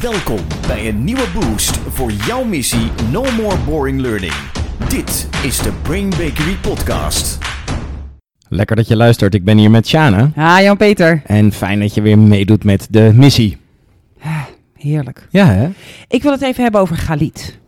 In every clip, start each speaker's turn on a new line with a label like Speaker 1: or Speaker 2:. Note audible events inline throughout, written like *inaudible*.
Speaker 1: Welkom bij een nieuwe boost voor jouw missie No More Boring Learning. Dit is de Brain Bakery Podcast.
Speaker 2: Lekker dat je luistert. Ik ben hier met Shana.
Speaker 3: Ha, Jan-Peter.
Speaker 2: En fijn dat je weer meedoet met de missie.
Speaker 3: Heerlijk.
Speaker 2: Ja, hè?
Speaker 3: Ik wil het even hebben over Galit.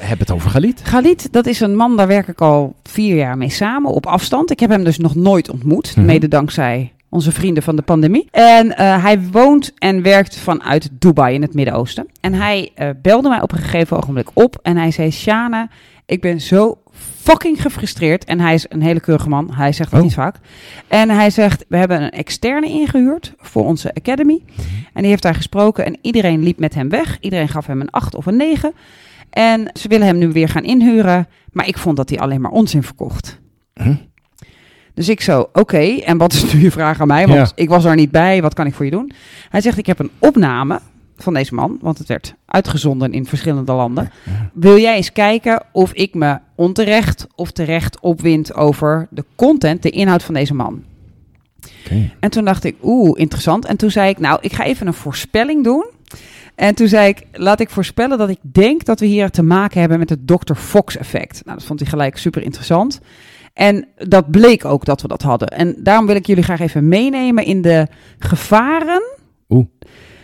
Speaker 2: Heb het over Galit.
Speaker 3: Galit, dat is een man, daar werk ik al vier jaar mee samen op afstand. Ik heb hem dus nog nooit ontmoet,
Speaker 2: Mhm.
Speaker 3: mede dankzij onze vrienden van de pandemie. En eh, hij woont en werkt vanuit Dubai in het Midden-Oosten. En hij eh, belde mij op een gegeven ogenblik op en hij zei... Shana, ik ben zo fucking gefrustreerd. En hij is een hele keurige man, hij zegt dat
Speaker 2: Oh.
Speaker 3: niet vaak. En hij zegt, we hebben een externe ingehuurd voor onze academy. En die heeft daar gesproken en iedereen liep met hem weg. Iedereen gaf hem een 8 of een 9. En ze willen hem nu weer gaan inhuren. Maar ik vond dat hij alleen maar onzin verkocht.
Speaker 2: Huh?
Speaker 3: Dus ik zo, oké, en wat is nu je vraag aan mij? Want
Speaker 2: Ja.
Speaker 3: ik was er niet bij, wat kan ik voor je doen? Hij zegt, ik heb een opname van deze man, want het werd uitgezonden in verschillende landen. Wil jij eens kijken of ik me onterecht of terecht opwind over de content, de inhoud van deze man? En toen dacht ik, oeh, interessant. En toen zei ik, nou, ik ga even een voorspelling doen. En toen zei ik, laat ik voorspellen dat ik denk dat we hier te maken hebben met het Dr. Fox effect. Nou, dat vond hij gelijk super interessant. En dat bleek ook dat we dat hadden. En daarom wil ik jullie graag even meenemen in de gevaren.
Speaker 2: Oeh.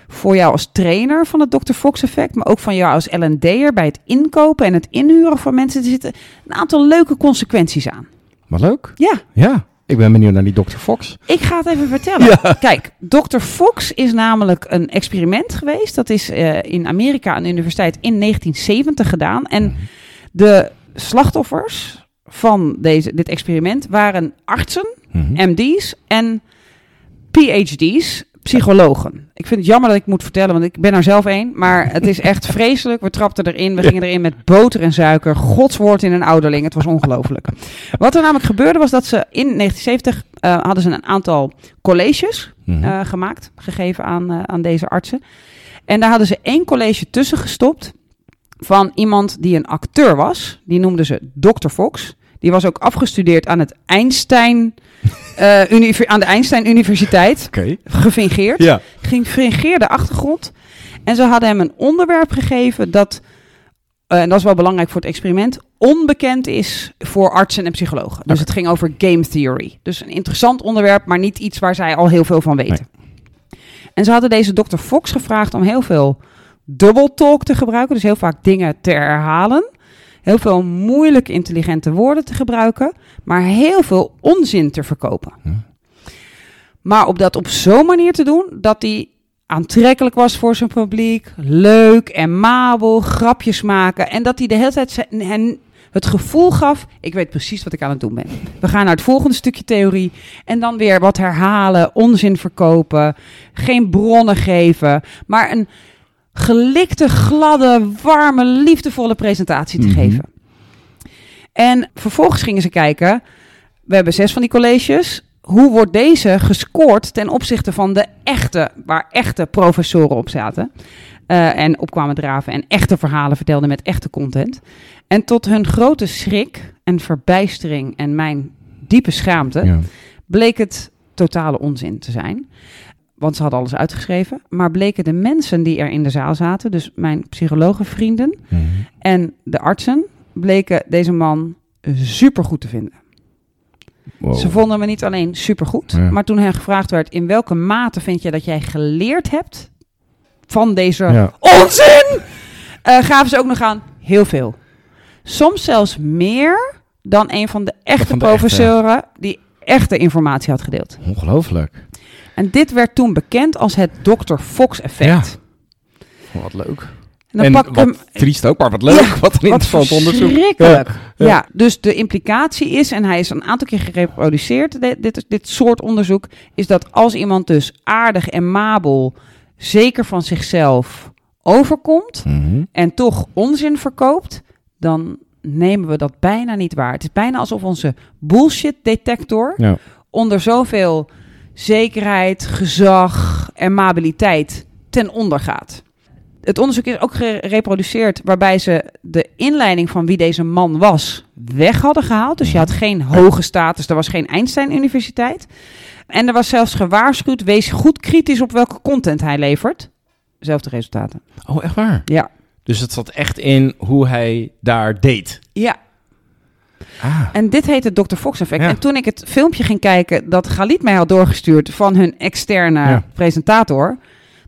Speaker 3: Voor jou als trainer van het Dr. Fox effect, maar ook van jou als L&D'er bij het inkopen en het inhuren van mensen. Er zitten een aantal leuke consequenties aan.
Speaker 2: Wat leuk.
Speaker 3: Ja,
Speaker 2: Ja. Ik ben benieuwd naar die Dr. Fox.
Speaker 3: Ik ga het even vertellen. *laughs* Kijk, Dr. Fox is namelijk een experiment geweest. Dat is eh, in Amerika aan de universiteit in 1970 gedaan. En de slachtoffers van deze, dit experiment waren artsen,
Speaker 2: Mhm.
Speaker 3: MD's en PhD's, psychologen. Ik vind het jammer dat ik moet vertellen, want ik ben er zelf één. Maar het is echt *laughs* vreselijk. We trapten erin, we gingen erin met boter en suiker. Godswoord in een ouderling. Het was ongelooflijk. Wat er namelijk gebeurde was dat ze in 1970 eh, hadden ze een aantal colleges
Speaker 2: Mhm.
Speaker 3: eh, gemaakt, gegeven aan, eh, aan deze artsen. En daar hadden ze één college tussen gestopt van iemand die een acteur was. Die noemden ze Dr. Fox. Die was ook afgestudeerd aan, het Einstein, univer- aan de Einstein Universiteit.
Speaker 2: Oké.
Speaker 3: Gefingeerd.
Speaker 2: Ja.
Speaker 3: Gefingeerde achtergrond. En ze hadden hem een onderwerp gegeven dat, eh, en dat is wel belangrijk voor het experiment, onbekend is voor artsen en psychologen. Dus het ging over game theory. Dus een interessant onderwerp, maar niet iets waar zij al heel veel van weten. En ze hadden deze Dr. Fox gevraagd om heel veel double talk te gebruiken. Dus heel vaak dingen te herhalen. Heel veel moeilijk intelligente woorden te gebruiken. Maar heel veel onzin te verkopen.
Speaker 2: Hm.
Speaker 3: Maar op dat op zo'n manier te doen dat hij aantrekkelijk was voor zijn publiek. Leuk en mabel, grapjes maken. En dat hij de hele tijd hen het gevoel gaf, ik weet precies wat ik aan het doen ben. We gaan naar het volgende stukje theorie. En dan weer wat herhalen, onzin verkopen, geen bronnen geven. Maar een gelikte, gladde, warme, liefdevolle presentatie te
Speaker 2: Mhm.
Speaker 3: geven. En vervolgens gingen ze kijken, we hebben zes van die colleges. Hoe wordt deze gescoord ten opzichte van de echte, waar echte professoren op zaten? eh, en op kwamen draven en echte verhalen vertelden met echte content. En tot hun grote schrik en verbijstering en mijn diepe schaamte
Speaker 2: Ja.
Speaker 3: bleek het totale onzin te zijn. Want ze hadden alles uitgeschreven. Maar bleken de mensen die er in de zaal zaten, dus mijn psychologenvrienden
Speaker 2: Mhm.
Speaker 3: en de artsen, bleken deze man supergoed te vinden.
Speaker 2: Wow.
Speaker 3: Ze vonden me niet alleen supergoed,
Speaker 2: Ja.
Speaker 3: maar toen hen gevraagd werd in welke mate vind je dat jij geleerd hebt van deze
Speaker 2: Ja.
Speaker 3: onzin, eh, gaven ze ook nog aan heel veel. Soms zelfs meer dan een van de echte
Speaker 2: Van de
Speaker 3: professoren die echte informatie had gedeeld.
Speaker 2: Ongelooflijk.
Speaker 3: En dit werd toen bekend als het Dr. Fox effect.
Speaker 2: Wat leuk.
Speaker 3: En dan
Speaker 2: en
Speaker 3: pak ik
Speaker 2: wat
Speaker 3: hem
Speaker 2: triest ook, maar wat leuk.
Speaker 3: Ja, *laughs*
Speaker 2: wat een interessant onderzoek.
Speaker 3: verschrikkelijk. Ja,
Speaker 2: Ja.
Speaker 3: dus de implicatie is, en hij is een aantal keer gereproduceerd, dit, dit, dit soort onderzoek, is dat als iemand dus aardig en mabel, zeker van zichzelf, overkomt
Speaker 2: Mhm.
Speaker 3: en toch onzin verkoopt, dan nemen we dat bijna niet waar. Het is bijna alsof onze bullshit detector
Speaker 2: Ja.
Speaker 3: onder zoveel zekerheid, gezag en mabiliteit ten onder gaat. Het onderzoek is ook gereproduceerd waarbij ze de inleiding van wie deze man was weg hadden gehaald. Dus je had geen hoge status, er was geen Einstein Universiteit. En er was zelfs gewaarschuwd, wees goed kritisch op welke content hij levert. zelfde resultaten.
Speaker 2: Oh, echt waar?
Speaker 3: Ja.
Speaker 2: Dus het zat echt in hoe hij daar deed.
Speaker 3: Ja,
Speaker 2: Ah.
Speaker 3: en dit heet het Dr. Fox effect.
Speaker 2: Ja.
Speaker 3: En toen ik het filmpje ging kijken dat Galit mij had doorgestuurd van hun externe
Speaker 2: Ja.
Speaker 3: presentator,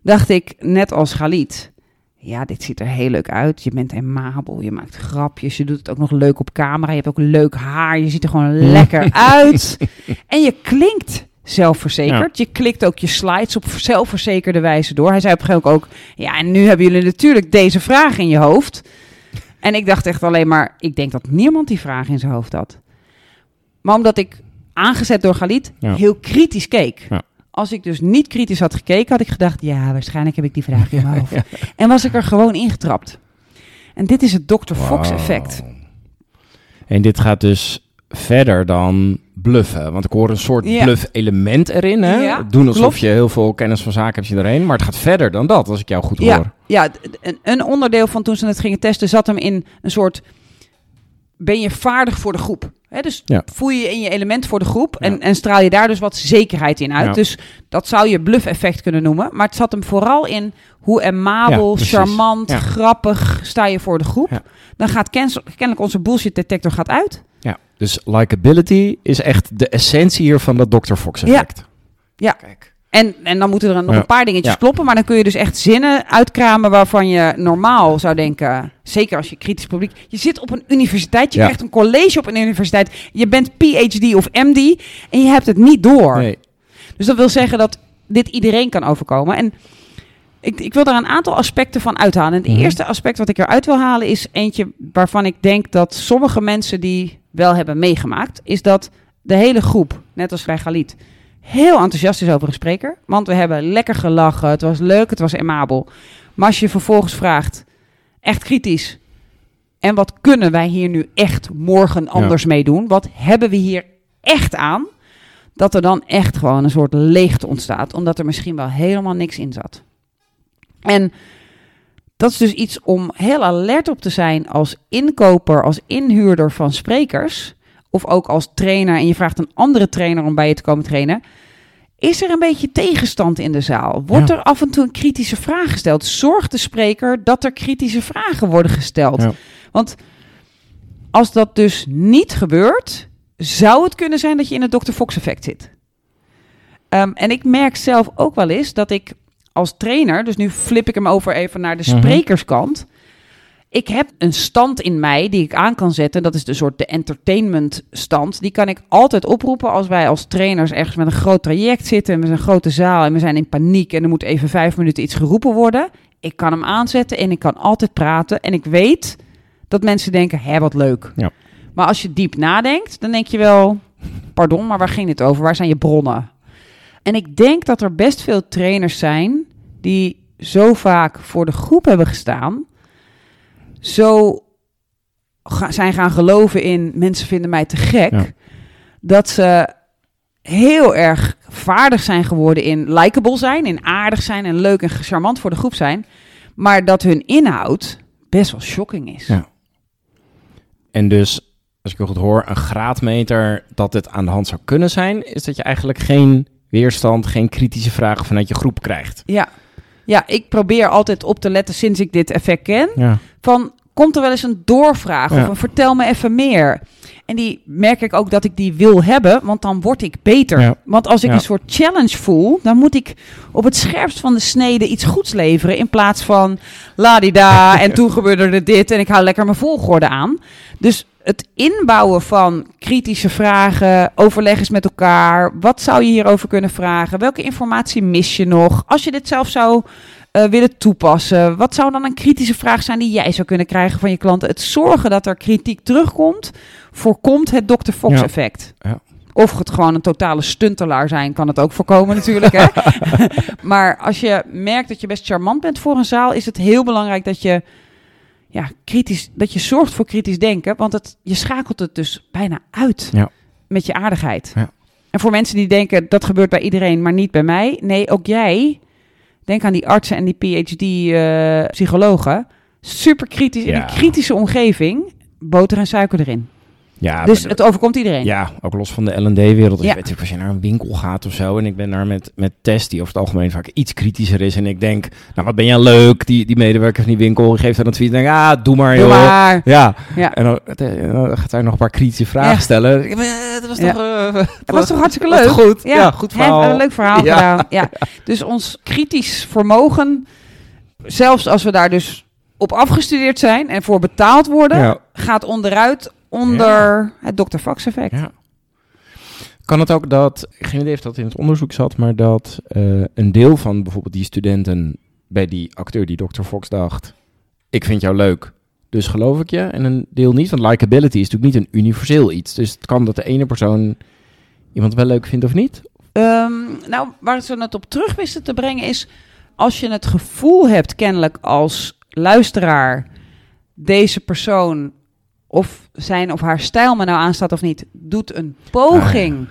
Speaker 3: dacht ik, net als Galit, ja, dit ziet er heel leuk uit. Je bent amabel, je maakt grapjes, je doet het ook nog leuk op camera. Je hebt ook leuk haar, je ziet er gewoon lekker *laughs* uit. En je klinkt zelfverzekerd. Je klikt ook je slides op zelfverzekerde wijze door. Hij zei op een gegeven moment ook, ja, en nu hebben jullie natuurlijk deze vraag in je hoofd. En ik dacht echt alleen maar, ik denk dat niemand die vraag in zijn hoofd had. Maar omdat ik, aangezet door Galit,
Speaker 2: Ja.
Speaker 3: heel kritisch keek.
Speaker 2: Ja.
Speaker 3: Als ik dus niet kritisch had gekeken, had ik gedacht, ja, waarschijnlijk heb ik die vraag in mijn *laughs* hoofd. En was ik er gewoon ingetrapt. En dit is het Dr. Fox
Speaker 2: Wauw.
Speaker 3: effect.
Speaker 2: En dit gaat dus verder dan bluffen. Want ik hoor een soort
Speaker 3: Ja.
Speaker 2: bluff-element erin. Hè?
Speaker 3: Ja,
Speaker 2: Doen alsof
Speaker 3: klopt.
Speaker 2: je heel veel kennis van zaken hebt je erheen. Maar het gaat verder dan dat, als ik jou goed hoor.
Speaker 3: Ja, een, onderdeel van toen ze het gingen testen zat hem in een soort... Ben je vaardig voor de groep? Hè, dus
Speaker 2: Ja.
Speaker 3: voel je je in je element voor de groep en,
Speaker 2: Ja.
Speaker 3: en straal je daar dus wat zekerheid in uit.
Speaker 2: Ja.
Speaker 3: Dus dat zou je bluff-effect kunnen noemen. Maar het zat hem vooral in hoe amabel, charmant, grappig sta je voor de groep. Dan gaat kennelijk onze bullshit detector gaat uit.
Speaker 2: Ja, dus likability is echt de essentie hier van dat Dr. Fox effect.
Speaker 3: Ja.
Speaker 2: Kijk.
Speaker 3: En, en dan moeten er nog
Speaker 2: Ja.
Speaker 3: een paar dingetjes
Speaker 2: Ja.
Speaker 3: kloppen. Maar dan kun je dus echt zinnen uitkramen waarvan je normaal zou denken. Zeker als je kritisch publiek. Je zit op een universiteit. Je
Speaker 2: Ja.
Speaker 3: krijgt een college op een universiteit. Je bent PhD of MD. En je hebt het niet door.
Speaker 2: Nee.
Speaker 3: Dus dat wil zeggen dat dit iedereen kan overkomen. En ik, ik wil daar een aantal aspecten van uithalen. En het
Speaker 2: Mhm.
Speaker 3: eerste aspect wat ik eruit wil halen is eentje waarvan ik denk dat sommige mensen die wel hebben meegemaakt, is dat de hele groep, net als bij Galit, heel enthousiast is over een spreker. Want we hebben lekker gelachen, het was leuk, het was amabel. Maar als je vervolgens vraagt, echt kritisch, en wat kunnen wij hier nu echt morgen anders mee doen? Wat hebben we hier echt aan? Dat er dan echt gewoon een soort leegte ontstaat, omdat er misschien wel helemaal niks in zat. En dat is dus iets om heel alert op te zijn als inkoper, als inhuurder van sprekers. Of ook als trainer en je vraagt een andere trainer om bij je te komen trainen. Is er een beetje tegenstand in de zaal? Wordt
Speaker 2: Ja.
Speaker 3: er af en toe een kritische vraag gesteld? Zorgt de spreker dat er kritische vragen worden gesteld?
Speaker 2: Ja.
Speaker 3: Want als dat dus niet gebeurt, zou het kunnen zijn dat je in het Dr. Fox effect zit. Ehm, en ik merk zelf ook wel eens dat ik als trainer, dus nu flip ik hem over even naar de
Speaker 2: Mhm.
Speaker 3: sprekerskant. Ik heb een stand in mij die ik aan kan zetten. Dat is de soort de entertainment stand. Die kan ik altijd oproepen als wij als trainers ergens met een groot traject zitten. En we zijn een grote zaal en we zijn in paniek. En er moet even vijf minuten iets geroepen worden. Ik kan hem aanzetten en ik kan altijd praten. En ik weet dat mensen denken, hé wat leuk.
Speaker 2: Ja.
Speaker 3: Maar als je diep nadenkt, dan denk je wel, pardon, maar waar ging dit over? Waar zijn je bronnen? En ik denk dat er best veel trainers zijn die zo vaak voor de groep hebben gestaan, zo ga- zijn gaan geloven in mensen vinden mij te gek,
Speaker 2: Ja.
Speaker 3: dat ze heel erg vaardig zijn geworden in likable zijn, in aardig zijn en leuk en charmant voor de groep zijn, maar dat hun inhoud best wel shocking is.
Speaker 2: Ja. En dus, als ik het goed hoor, een graadmeter dat het aan de hand zou kunnen zijn, is dat je eigenlijk geen weerstand, geen kritische vragen vanuit je groep krijgt.
Speaker 3: Ja. Ja, ik probeer altijd op te letten sinds ik dit effect ken.
Speaker 2: Ja.
Speaker 3: Van, komt er wel eens een doorvraag
Speaker 2: Ja.
Speaker 3: of een vertel me even meer? En die merk ik ook dat ik die wil hebben, want dan word ik beter.
Speaker 2: Ja.
Speaker 3: Want als ik
Speaker 2: Ja.
Speaker 3: een soort challenge voel, dan moet ik op het scherpst van de snede iets goeds leveren. In plaats van ladida *laughs* en toen gebeurde er dit en ik hou lekker mijn volgorde aan. Dus het inbouwen van kritische vragen, overleg eens met elkaar. Wat zou je hierover kunnen vragen? Welke informatie mis je nog? Als je dit zelf zou eh, willen toepassen, wat zou dan een kritische vraag zijn die jij zou kunnen krijgen van je klanten? Het zorgen dat er kritiek terugkomt, voorkomt het Dr. Fox
Speaker 2: Ja.
Speaker 3: effect.
Speaker 2: Ja.
Speaker 3: Of het gewoon een totale stuntelaar zijn, kan het ook voorkomen natuurlijk. Hè? *laughs* *laughs* maar als je merkt dat je best charmant bent voor een zaal, is het heel belangrijk dat je, ja, kritisch, dat je zorgt voor kritisch denken. Want het, je schakelt het dus bijna uit
Speaker 2: Ja.
Speaker 3: met je aardigheid.
Speaker 2: Ja.
Speaker 3: En voor mensen die denken dat gebeurt bij iedereen, maar niet bij mij. Nee, ook jij. Denk aan die artsen en die PhD-psychologen. Super kritisch in
Speaker 2: Ja.
Speaker 3: een kritische omgeving. Boter en suiker erin.
Speaker 2: Ja,
Speaker 3: dus het overkomt iedereen.
Speaker 2: ja, ook los van de L&D-wereld.
Speaker 3: Ja.
Speaker 2: Weet als je naar een winkel gaat of zo... en ik ben daar met, met Tess, die over het algemeen vaak iets kritischer is... en ik denk, nou, wat ben jij leuk, die, die medewerker van die winkel... geeft dan advies en denk, ah, doe maar,
Speaker 3: Doe
Speaker 2: joh.
Speaker 3: maar.
Speaker 2: Ja,
Speaker 3: Ja.
Speaker 2: en dan, eh, dan gaat hij nog een paar kritische vragen
Speaker 3: Ja.
Speaker 2: stellen. Eh, Dat was toch... eh,
Speaker 3: Dat *laughs* was toch hartstikke leuk?
Speaker 2: goed? Ja, goed verhaal.
Speaker 3: een leuk verhaal
Speaker 2: Ja.
Speaker 3: gedaan. Ja. *laughs* Dus ons kritisch vermogen, zelfs als we daar dus op afgestudeerd zijn en voor betaald worden,
Speaker 2: Ja.
Speaker 3: gaat onderuit onder het Dr. Fox effect.
Speaker 2: Ja. Kan het ook dat, geen idee of dat in het onderzoek zat, maar dat eh, een deel van bijvoorbeeld die studenten bij die acteur, die Dr. Fox, dacht: Ik vind jou leuk, dus geloof ik je. En een deel niet, want likability is natuurlijk niet een universeel iets. Dus het kan dat de ene persoon iemand wel leuk vindt of niet.
Speaker 3: Ehm, nou, waar ze het op terug wisten te brengen is, als je het gevoel hebt kennelijk als luisteraar, deze persoon of zijn of haar stijl me nou aanstaat of niet, doet een poging,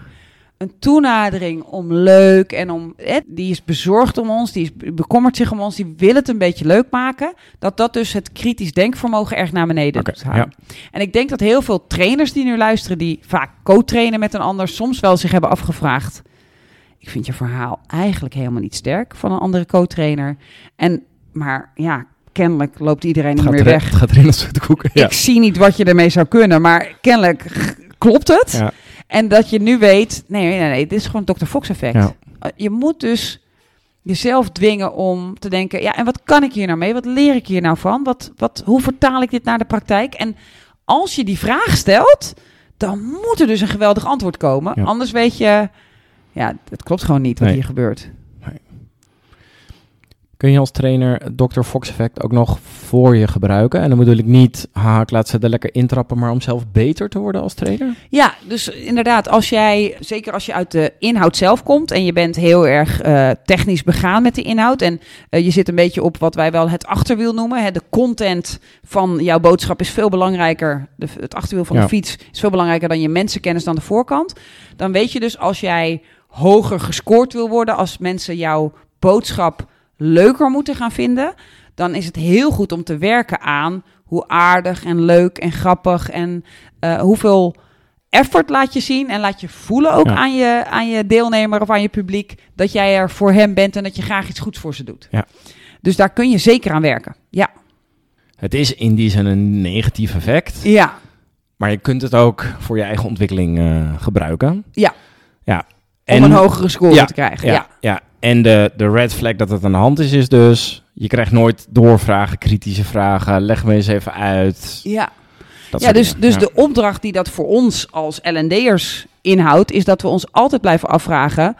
Speaker 3: een toenadering om leuk en om, hè, die is bezorgd om ons, die is bekommert zich om ons, die wil het een beetje leuk maken, dat dat dus het kritisch denkvermogen erg naar beneden doet halen. En ik denk dat heel veel trainers die nu luisteren, die vaak co-trainen met een ander, soms wel zich hebben afgevraagd. Ik vind je verhaal eigenlijk helemaal niet sterk van een andere co-trainer. En, maar ja, kennelijk loopt iedereen niet meer weg.
Speaker 2: het gaat erin als de koeken. Ja.
Speaker 3: Ik zie niet wat je ermee zou kunnen, maar kennelijk klopt het.
Speaker 2: Ja.
Speaker 3: En dat je nu weet, nee, nee, nee, dit is gewoon Dr. Fox effect.
Speaker 2: Ja.
Speaker 3: Uh, Je moet dus jezelf dwingen om te denken, ja, en wat kan ik hier nou mee? Wat leer ik hier nou van? Wat, wat, hoe vertaal ik dit naar de praktijk? En als je die vraag stelt, dan moet er dus een geweldig antwoord komen. Anders weet je, ja, het klopt gewoon niet wat
Speaker 2: Nee.
Speaker 3: hier gebeurt.
Speaker 2: Kun je als trainer Dr. Fox effect ook nog voor je gebruiken? En dan bedoel ik niet, haha, ik laat ze er lekker intrappen, maar om zelf beter te worden als trainer?
Speaker 3: Ja, dus inderdaad, als jij, zeker als je uit de inhoud zelf komt en je bent heel erg eh, technisch begaan met de inhoud en eh, je zit een beetje op wat wij wel het achterwiel noemen. Hè, de content van jouw boodschap is veel belangrijker, de, het achterwiel van
Speaker 2: Ja.
Speaker 3: de fiets is veel belangrijker dan je mensenkennis dan de voorkant. Dan weet je dus als jij hoger gescoord wil worden, als mensen jouw boodschap leuker moeten gaan vinden, dan is het heel goed om te werken aan hoe aardig en leuk en grappig en eh, hoeveel effort laat je zien en laat je voelen ook
Speaker 2: Ja.
Speaker 3: aan, je, aan je deelnemer of aan je publiek dat jij er voor hem bent en dat je graag iets goeds voor ze doet.
Speaker 2: Ja.
Speaker 3: Dus daar kun je zeker aan werken. Ja.
Speaker 2: Het is in die zin een negatief effect,
Speaker 3: Ja.
Speaker 2: maar je kunt het ook voor je eigen ontwikkeling eh, gebruiken.
Speaker 3: Ja.
Speaker 2: Ja.
Speaker 3: Om een hogere score
Speaker 2: ja,
Speaker 3: te krijgen.
Speaker 2: Ja,
Speaker 3: Ja.
Speaker 2: En de, de red flag dat het aan de hand is, is dus... je krijgt nooit doorvragen, kritische vragen. Leg me eens even uit.
Speaker 3: Ja.
Speaker 2: Dat
Speaker 3: Ja, dus,
Speaker 2: dingen.
Speaker 3: dus
Speaker 2: Ja.
Speaker 3: de opdracht die dat voor ons als L&D'ers inhoudt, is dat we ons altijd blijven afvragen: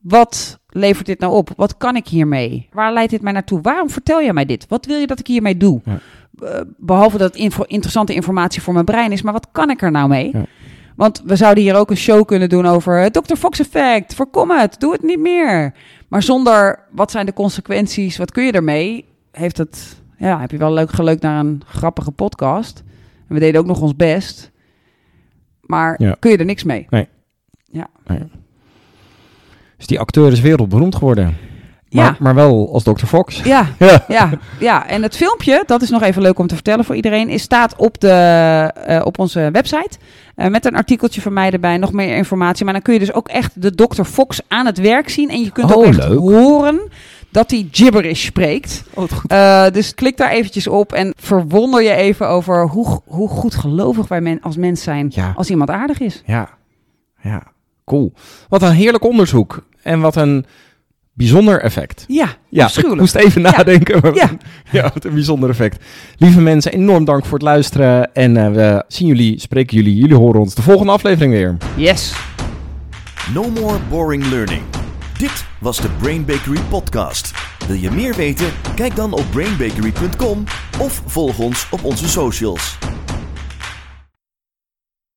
Speaker 3: wat levert dit nou op? Wat kan ik hiermee? Waar leidt dit mij naartoe? Waarom vertel je mij dit? Wat wil je dat ik hiermee doe?
Speaker 2: Ja.
Speaker 3: Eh, behalve dat het info- interessante informatie voor mijn brein is, maar wat kan ik er nou mee?
Speaker 2: Ja.
Speaker 3: Want we zouden hier ook een show kunnen doen over het Dr. Fox effect. Voorkom het, doe het niet meer. Maar zonder wat zijn de consequenties? Wat kun je ermee? Heeft het, ja, heb je wel leuk geluk naar een grappige podcast. En we deden ook nog ons best. Maar
Speaker 2: Ja.
Speaker 3: kun je er niks mee?
Speaker 2: Dus die acteur is wereldberoemd geworden. Maar,
Speaker 3: Ja.
Speaker 2: maar wel als Dr. Fox.
Speaker 3: Ja, *laughs*
Speaker 2: Ja.
Speaker 3: ja, ja. En het filmpje, dat is nog even leuk om te vertellen voor iedereen, is, staat op, de, eh, op onze website. eh, met een artikeltje van mij erbij, nog meer informatie. Maar dan kun je dus ook echt de Dr. Fox aan het werk zien. En je kunt ook
Speaker 2: Oh,
Speaker 3: echt
Speaker 2: leuk.
Speaker 3: horen dat hij gibberish spreekt.
Speaker 2: Oh, goed.
Speaker 3: Eh, dus klik daar eventjes op en verwonder je even over hoe, hoe goed gelovig wij men, als mens zijn
Speaker 2: Ja.
Speaker 3: als iemand aardig is.
Speaker 2: Ja. Ja. Cool. Wat een heerlijk onderzoek. En wat een bijzonder effect.
Speaker 3: Ja,
Speaker 2: Ja, ik moest even nadenken. maar-
Speaker 3: Ja. *laughs*
Speaker 2: ja, wat een bijzonder effect. Lieve mensen, enorm dank voor het luisteren. En eh, we zien jullie, spreken jullie, jullie horen ons de volgende aflevering weer.
Speaker 3: Yes.
Speaker 1: No more boring learning. Dit was de Brain Bakery podcast. Wil je meer weten? Kijk dan op brainbakery.com of volg ons op onze socials.